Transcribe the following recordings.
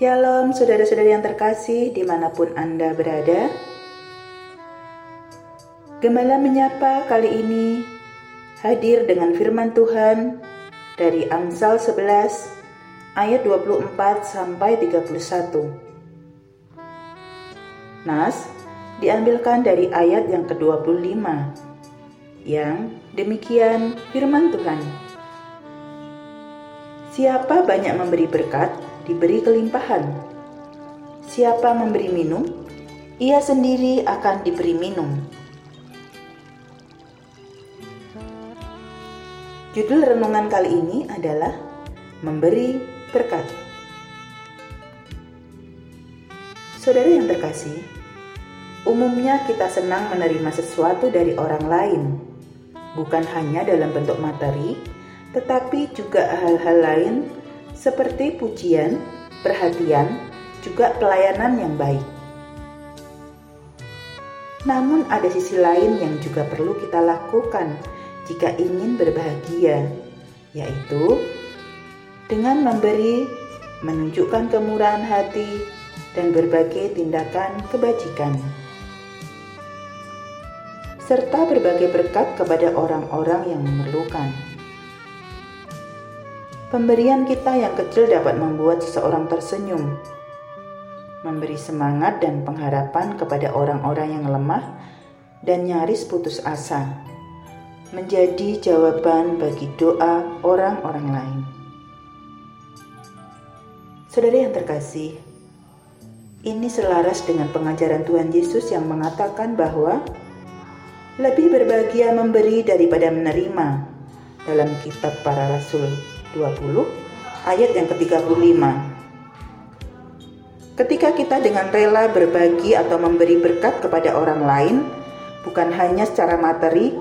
Shalom saudara-saudari yang terkasih di mana pun Anda berada. Gembala menyapa kali ini hadir dengan firman Tuhan dari Amsal 11 ayat 24 sampai 31. Nas diambilkan dari ayat yang ke-25 yang demikian firman Tuhan. Siapa banyak memberi berkat, diberi kelimpahan. Siapa memberi minum, ia sendiri akan diberi minum. Judul renungan kali ini adalah Memberi Berkat. Saudara yang terkasih, umumnya kita senang menerima sesuatu dari orang lain, bukan hanya dalam bentuk materi, tetapi juga hal-hal lain seperti pujian, perhatian, juga pelayanan yang baik. Namun, ada sisi lain yang juga perlu kita lakukan jika ingin berbahagia, yaitu dengan memberi, menunjukkan kemurahan hati, dan berbagai tindakan kebajikan, serta berbagai berkat kepada orang-orang yang memerlukan. Pemberian kita yang kecil dapat membuat seseorang tersenyum, memberi semangat dan pengharapan kepada orang-orang yang lemah dan nyaris putus asa, menjadi jawaban bagi doa orang-orang lain. Saudara yang terkasih, ini selaras dengan pengajaran Tuhan Yesus yang mengatakan bahwa lebih berbahagia memberi daripada menerima dalam kitab para rasul 20 ayat yang ke-35. Ketika kita dengan rela berbagi atau memberi berkat kepada orang lain, bukan hanya secara materi,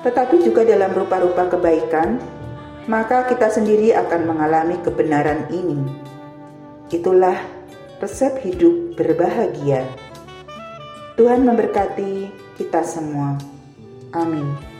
tetapi juga dalam rupa-rupa kebaikan, maka kita sendiri akan mengalami kebenaran ini. Itulah resep hidup berbahagia. Tuhan memberkati kita semua. Amin.